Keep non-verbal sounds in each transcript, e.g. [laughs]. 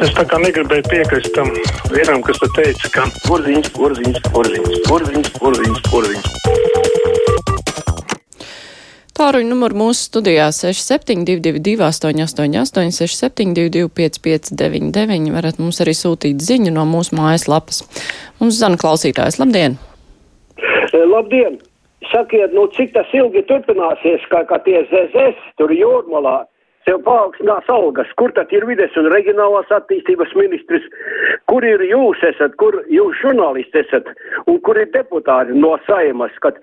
Es tā kā negribēju piekrist tam vienam, kas te teica, ka Porziņš, porziņš, porziņš, porziņš, porziņš, porziņš. Tāruņa numuru mūsu studijā 6722, 888, 672, 559, varat mums arī sūtīt ziņu no mūsu mājaslapas. Mums zana klausītājs. Labdien! E, Labdien! Sakiet, nu cik tas ilgi turpināsies, kā, kā tie ZZS tur jūrmalā, sev paaugstinās algas, kur tad ir vides un reģionālās attīstības ministrs, kur ir jūs esat, kur jūs žurnālisti esat? Un kur ir deputāti no saimas, kad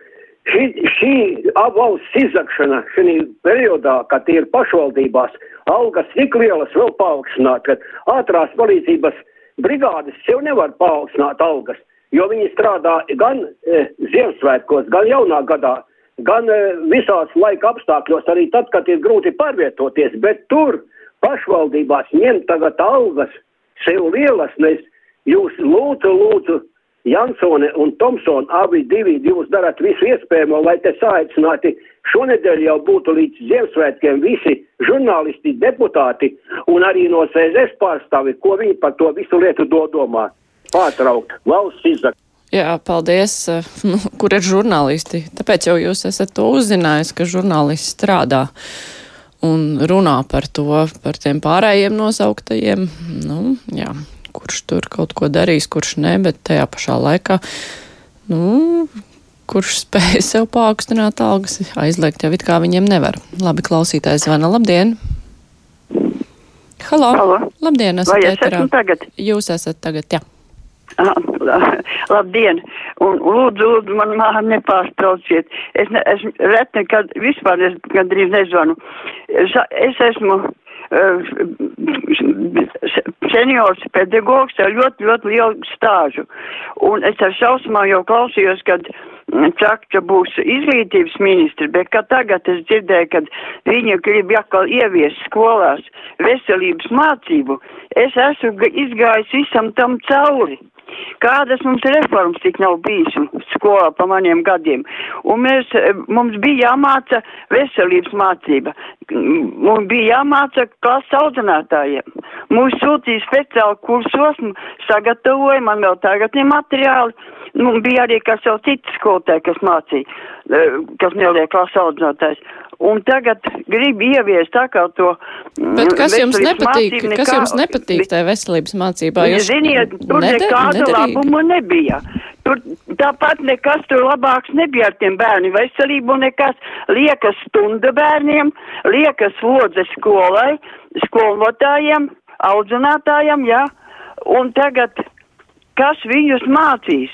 šī, šī valsts izzakšana šī periodā, kad ir pašvaldībās, algas tik lielas vēl paaugstināt, ka ātrās palīdzības brigādes sev nevar paaugstināt algas, jo viņi strādā gan e, Ziemassvētkos, gan jaunā gadā gan e, visās laika apstākļos, arī tad, kad ir grūti pārvietoties, bet tur pašvaldībās ņemt tagad algas sev lielas, nes jūs lūdzu, lūdzu, Jansone un Tomsone, abi divi, jūs darat visu iespējamo, lai te saaicināti šonedēļ jau būtu līdz Ziemassvētkiem visi žurnālisti, deputāti un arī no CZS pārstāvi, ko viņi par to visu lietu dodomā. Pārtraukt valsts izdara. Jā, paldies. [laughs] Nu, kur ir žurnālisti? Tāpēc jau jūs esat to uzzinājis, ka žurnālisti strādā un runā par to, par tiem pārējiem nosauktajiem. Nu, jā, kurš tur kaut ko darīs, kurš ne, bet tajā pašā laikā, nu, kurš spēja [laughs] sev paaugstināt algas, aizliegt jau it kā viņiem nevar. Labi, klausītājs zvana. Labdien! Halo! Halo. Labdien, esat Vai es esmu tagad? Jūs esat tagad, jā. [laughs] Labdien! Un lūdzu, lūdzu, man māja nepārtrauciet. Es, ne, es ret nekad, vispār es gandrīz nezvanu. Es, es esmu uh, seniors pedagogs ar ļoti, ļoti lielu stāžu. Un es ar šausmām jau klausījos, kad saka, ka būs izglītības ministri, bet ka tagad es dzirdēju, ka viņi grib atkal ieviest skolās veselības mācību. Es esmu izgājis visam tam cauri. Kādas mums reformas tik nav bijis skolā pa maniem gadiem. Un mēs, eh, mums bija jāmāca veselības mācība. Mums bija jāmāca klases audzinātājiem. Mūs sūtīja speciāli kursos, sagatavoja, man vēl tagad ir materiāli. Nu, bija arī, kas jau citi skolotāji, kas mācīja, kas neliek klases audzinātājs. Un tagad grib ieviest tā kā to. mm, Bet kas jums nepatīk? mācību Kas nekā- jums nepatīk tajā veselības mācībā? Jūs Ziniet, tur neder- nekāda nederīgi? labuma nebija. Tur tāpat nekas tur labāks nebija ar tiem bērnu veselību, nekas liekas stunda bērniem, liekas lodze skolai, skolotājiem, audzinātājiem, jā. Un tagad, kas viņus mācīs?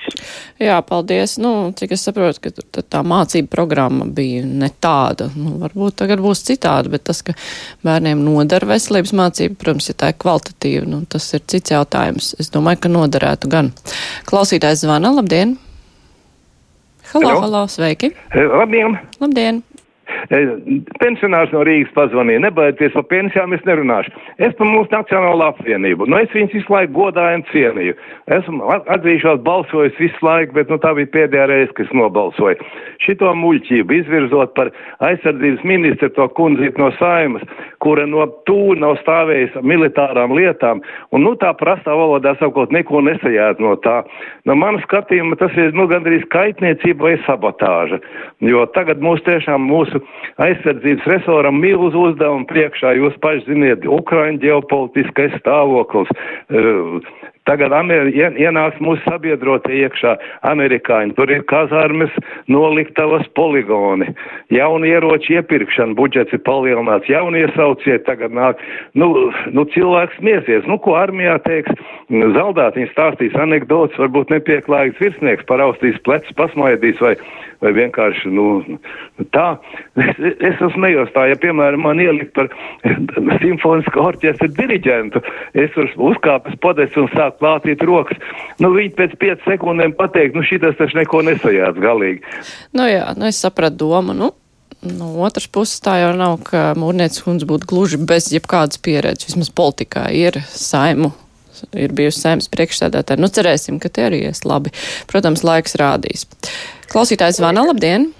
Jā, paldies. Nu, cik es saprotu, ka tā mācība programma bija ne tāda. Nu, varbūt tagad būs citāda, bet tas, ka bērniem nodara veselības mācība, protams, ja tā ir kvalitatīva, nu, tas ir cits jautājums. Es domāju, ka noderētu gan. Klausītājs zvana, labdien! Halo, Halo. halo, sveiki! Labdien! Labdien! Pensionārs no Rīgas pazvanīja, nebaidieties par pensijām, es nerunāšu. Es par mūsu Nacionālo apvienību. Nu, es viņus visu laiku godāju un cienīju. Esmu at- atzīšos balsojis visu laiku, bet nu, tā bija pēdējā reize, kad es nobalsoju. Šito muļķību izvirzot par aizsardzības ministru to kundzīt no saimas, kura no tūna nav stāvējusi militārām lietām, un nu tā prastā valodā sakot, neko nesajāt no tā. No mana skatījuma tas ir nu gandrīz kaitniecība vai sabotāža, jo tagad mūs tiešām mūsu aizsardzības resoram milz uzdevumu priekšā, jūs paši ziniet, Ukraiņa ģeopolitiskais stāvoklis. Uh, Tagad Amer ien- ienāks mūsu sabiedrotie iekšā amerikāņi. Tur ir kazarmes, noliktavas poligoni, jauni ieroči iepirkšana, budžets ir palielināts, jauni iesauciet tagad nāk. Nu, nu cilvēks smiesies. Nu, ko armijā teiks? Zaldāt viņi stāstīs anekdotas, varbūt nepieklājīgs virsnieks paraustīs plecus, pasmaidīs vai, vai vienkārši, nu, tā. Es, es esmu nejostā, ja, piemēram, man ielikt par simfonisko orķestra diriģentu, es varu uzkāpes podest un sākt plātīt rokas. Nu, viņi pēc 5 sekundēm pateikt, nu, šitas taču neko nesajāc galīgi. Nu jā, nu es sapratu domu. Nu, no otras puses tā jau nav, ka Mūrnieces kundze būtu gluži bez jebkādas pieredzes. Vismaz politikā ir saimu. Ir bijusi saimnes priekšsēdētāja. Nu, cerēsim, ka te arī ies labi. Protams, laiks rādīs. Klausītājs zvana, labdien!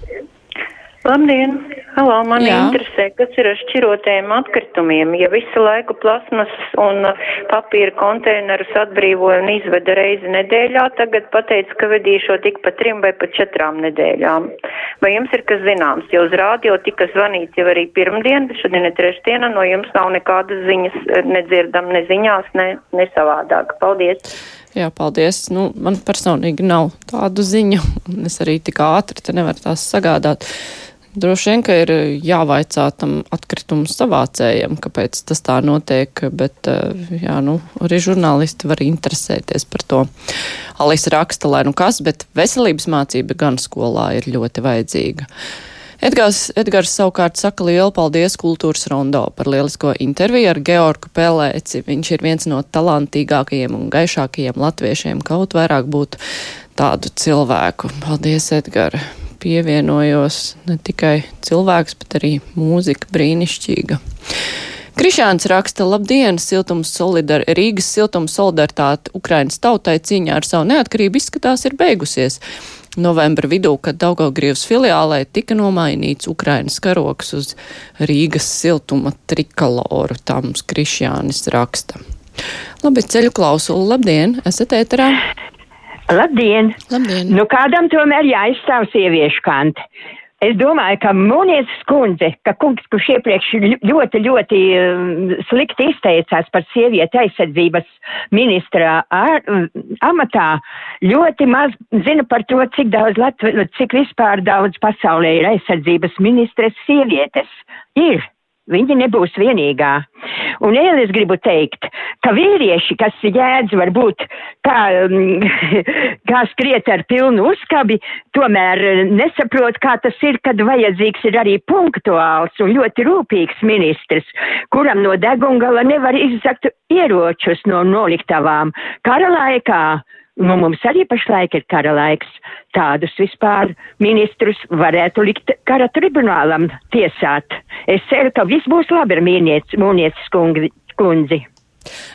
Labdien! Halo, man Jā. interesē, kas ir ar šķirotējiem atkritumiem. Ja visu laiku plasmas un uh, papīra konteinerus atbrīvoja un izveda reizi nedēļā, tagad pateica, ka vedīšo tik pa trim vai pa četrām nedēļām. Vai jums ir kas zināms? Jau uz rādio tika zvanīts jau arī pirmdien, bet šodien ir trešdiena, no jums nav nekādas ziņas, eh, nedzirdam ne ziņās, ne, ne savādāk. Paldies! Jā, paldies. Nu, man personīgi nav tādu ziņu, un es arī tik ātri te nevaru tās sagādāt. Droši vien, ka ir jāvaicā tam atkritumu savācējiem, kāpēc tas tā notiek, bet eh, jā, nu, arī žurnālisti var interesēties par to. Alisa raksta, lai nu kas, bet veselības mācība gan skolā ir ļoti vajadzīga. Edgars, Edgars savukārt saka lielu paldies kultūras rondo par lielisko interviju ar Georgu Pelēci. Viņš ir viens no talantīgākajiem un gaišākajiem latviešiem, kaut vairāk būtu tādu cilvēku. Paldies, Edgar! Pievienojos ne tikai cilvēks, bet arī mūzika brīnišķīga. Krišāns raksta, labdien, siltums solidar, Rīgas siltums solidaritāte Ukrainas tautai cīņā ar savu neatkarību izskatās ir beigusies. Novembra vidū, kad Daugavgrievas filiālē tika nomainīts Ukrainas karoks uz Rīgas siltuma trikaloru, mums Krišjānis raksta. Labi, ceļu klausulu, labdien, esat ēterā? Labdien! Labdien! Nu, kādam tomēr jāizstāv sieviešu kanti. Es domāju, ka Mūnieces kundze, ka kungs, kurš iepriekš ļoti, ļoti um, slikti izteicās par sievieti aizsardzības ministra ar, um, amatā, ļoti maz zina par to, cik daudz Latvi, cik vispār daudz pasaulē ir aizsardzības ministres sievietes. Ir. Viņa nebūs vienīgā. Un vēl es gribu teikt, ka vīrieši, kas jēdz varbūt kā, mm, [laughs] kā skriet ar pilnu uzskabi, tomēr nesaprot, kā tas ir, kad vajadzīgs ir arī punktuāls un ļoti rūpīgs ministrs, kuram no degungala nevar izzakt ieročus no noliktavām. Kara laikā Nu, mums arī pašlaik ir kara laiks. Tādus vispār ministrus varētu likt kara tribunālam tiesāt. Es ceru, ka viss būs labi ar mūnieces kundzi.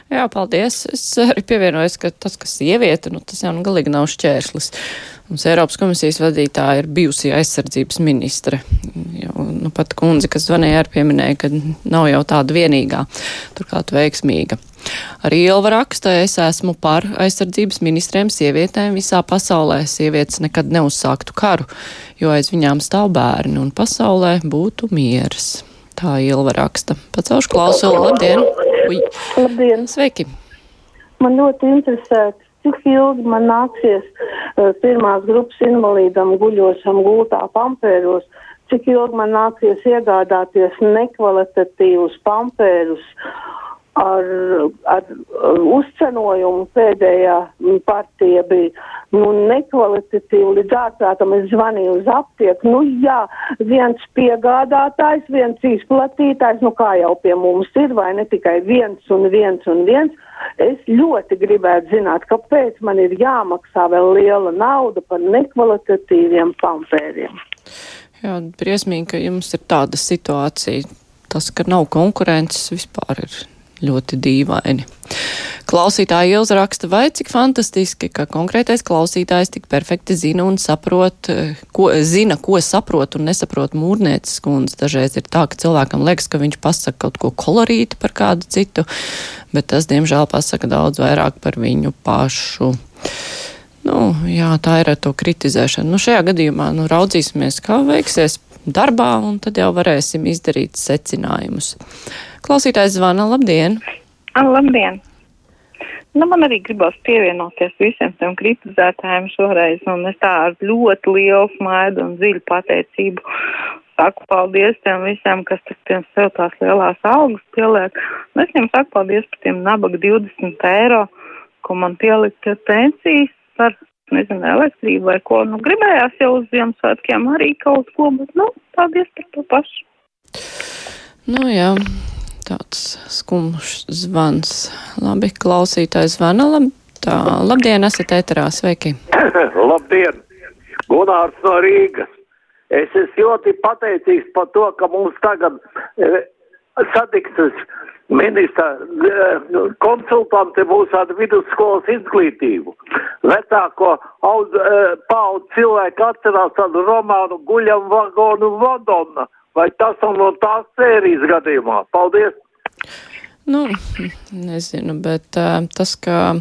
Jā, paldies. Es arī pievienojos, ka tas, kas sieviete, nu, tas jau nu galīgi nav šķērslis. Mums Eiropas komisijas vadītāja ir bijusi aizsardzības ministre. Jau, nu, pat kundze, kas zvanīja, arī pieminēja, ka nav jau tāda vienīgā, turklāt veiksmīga. Arī Ilva raksta, es esmu par aizsardzības ministriem sievietēm visā pasaulē. Sievietes nekad neuzsāktu karu, jo aiz viņām stāv bērni un pasaulē būtu miers. Tā Ilva raksta. Pacelšu klausulu. Labdien! Ui. Labdien! Sveiki! Man ļoti interesē, cik ilgi man nāksies uh, pirmās grupas invalīdam guļošam gultā pampēros, cik ilgi man nāksies iegādāties nekvalitatīvus pampērus ar, ar uzcenojumu pēdējā partija bija nu, nekvalitatīva līdz ārprātam. Es zvanīju uz aptieku. Nu jā, viens piegādātājs, viens izplatītājs, nu kā jau pie mums ir, vai ne tikai viens un viens un viens. Es ļoti gribētu zināt, kāpēc man ir jāmaksā vēl liela nauda par nekvalitatīviem pampēriem. Jā, briesmīgi, ka jums ir tāda situācija. Tas, ka nav konkurences, vispār ir ļoti dīvaini. Klausītāja Ilza raksta, vai cik fantastiski, ka konkrētais klausītājs tik perfekti zina un saprot, ko, zina, ko saprot un nesaprot mūrnieces kundze. Dažreiz ir tā, ka cilvēkam liekas, ka viņš pasaka kaut ko kolorīti par kādu citu, bet tas, diemžēl, pasaka daudz vairāk par viņu pašu. Nu, jā, tā ir ar to kritizēšanu. Nu, šajā gadījumā nu, raudzīsimies, kā veiksies darbā, un tad jau varēsim izdarīt secinājumus. Klausītājs zvana, labdien! Labdien! Nu, man arī gribas pievienoties visiem tiem kritizētājiem šoreiz, un es tā ar ļoti lielu smaidu un dziļu pateicību saku paldies tiem visiem, kas tiem sev tās lielās algas pieliek. Un es viņiem saku paldies par tiem nabaga 20 eiro, ko man pielikt pensijas par, nezinu, elektrību vai ko. Nu, gribējās jau uz Ziemassvētkiem arī kaut ko, bet, nu, paldies par to pašu. Nu, jā tāds skumjš zvans. Labi, klausītājs zvana. Lab, tā, labdien, esat ēterā, sveiki. [coughs] labdien, Gunārs no Rīgas. Es esmu ļoti pateicīgs par to, ka mums tagad e, satiksmes ministra eh, konsultanti būs ar vidusskolas izglītību. Vecāko audz, eh, paudz cilvēku atcerās tādu romānu guļam vagonu vadona. Vai tas ir no tās sērijas gadījumā? Paldies! Nu, nezinu, bet uh, tas, ka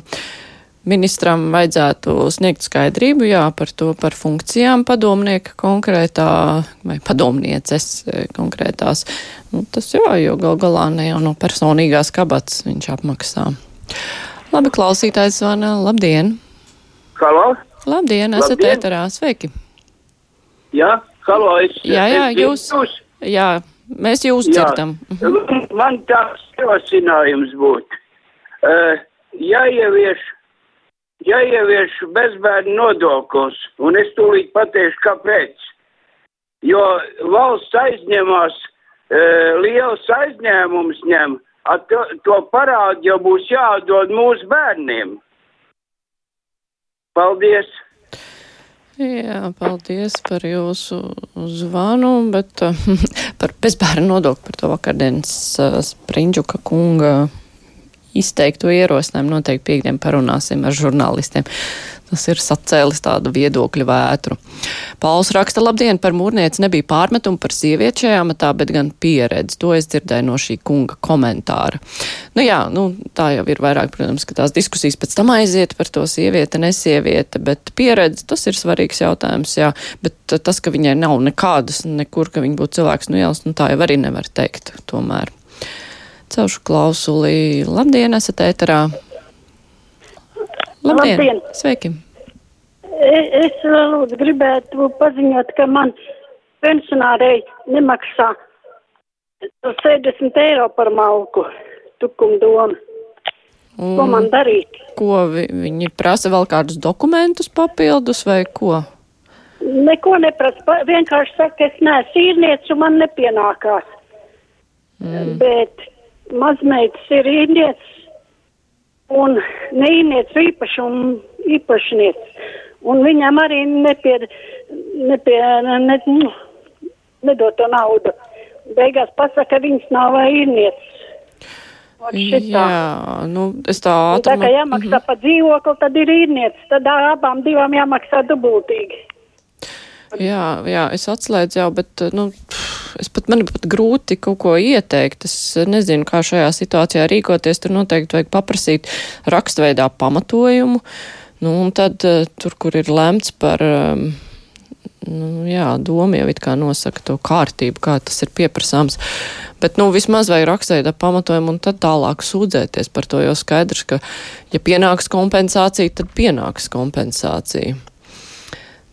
ministram vajadzētu sniegt skaidrību, jā, par to, par funkcijām padomnieka konkrētā vai padomnieces konkrētās, nu, tas jā, jo gal galā ne jau no personīgās kabatas viņš apmaksā. Labi, klausītājs zvana, labdien! Halo? Labdien, esat Labdien. ēterā, sveiki! Jā, halo, es. Jā, jā, es, jūs, jūs jā, mēs jūs Jā. dzirdam. Mhm. Man tāds ierosinājums būtu. Uh, jāievieš, jāievieš bezbērnu nodoklis, un es tūlīt pateikšu, kāpēc. Jo valsts aizņemās, uh, liels aizņēmums ņem, a to, to parādu jau būs jādod mūsu bērniem. Paldies! Jā, paldies par jūsu zvanu, bet [laughs] par bezbērnu nodokli par to vakardienas Sprindžuka kunga izteikto ierosinājumu noteikti piekdien parunāsim ar žurnālistiem. Tas ir sacēlis tādu viedokļu vētru. Pauls raksta, labdien, par mūrnieci nebija pārmetumu par sievieti šajā matā, bet gan pieredzi. To es dzirdēju no šī kunga komentāra. Nu jā, nu, tā jau ir vairāk, protams, ka tās diskusijas pēc tam aiziet par to sieviete, nesieviete, bet pieredze, tas ir svarīgs jautājums, jā. Bet tas, ka viņai nav nekādas, nekur, ka viņa būtu cilvēks no ielas, nu tā jau arī nevar teikt tomēr. Celšu klausuli. Labdien, esat ēterā. Labdien! Labdien. Sveiki! E- Es lūdzu gribētu paziņot, ka man pensionārei nemaksā 60 eiro par malku tukumdomu. Ko man darīt? Ko vi, viņi prasa vēl kādus dokumentus papildus vai ko? Neko neprasa, vienkārši saka, es neesmu īrnieks un man nepienākās. Mm. Bet mazmeitas ir īrnieks un neīrnieks īpašum, īpašnieks. Un viņam arī nepie, nepie, ne, nu, nedod to naudu. Beigās pasaka, ka viņas nav īrnieks. Jā, nu, es tā Un Tā kā ātri. jāmaksā par dzīvokli, tad ir īrnieks. Tad abām divām jāmaksā dubultīgi. Jā, jā, es atslēdzu jau, bet, nu, es pat, man ir pat grūti kaut ko ieteikt. Es nezinu, kā šajā situācijā rīkoties. Tur noteikti vajag paprasīt rakstveidā pamatojumu. Nu, un tad eh, tur, kur ir lemts par, um, nu, jā, doma jau it kā nosaka to kārtību, kā tas ir pieprasāms. Bet, nu, vismaz vajag rakstveidā pamatojumu un tad tālāk sūdzēties par to, jo skaidrs, ka, ja pienāks kompensācija, tad pienāks kompensācija.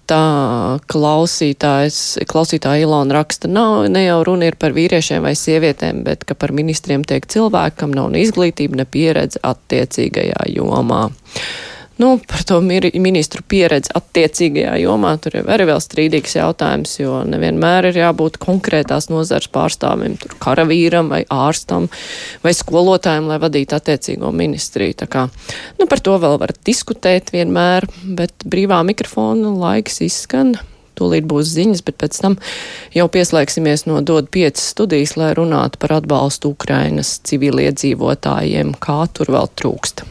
Tā klausītāja Ilona raksta, nav, ne jau runa ir par vīriešiem vai sievietēm, bet ka par ministriem tiek cilvēkam nav ne izglītība, ne pieredze attiecīgajā jomā. Nu, par to ministru pieredzi attiecīgajā jomā tur ir arī vēl strīdīgs jautājums, jo nevienmēr ir jābūt konkrētās nozars pārstāvim, tur karavīram vai ārstam vai skolotājiem, lai vadītu attiecīgo ministriju. Tā kā, nu, par to vēl var diskutēt vienmēr, bet brīvā mikrofona laiks izskan. Tūlīt būs ziņas, bet pēc tam jau pieslēgsimies no DOD 5 studijas, lai runātu par atbalstu Ukrainas civiliedzīvotājiem, kā tur vēl trūkst.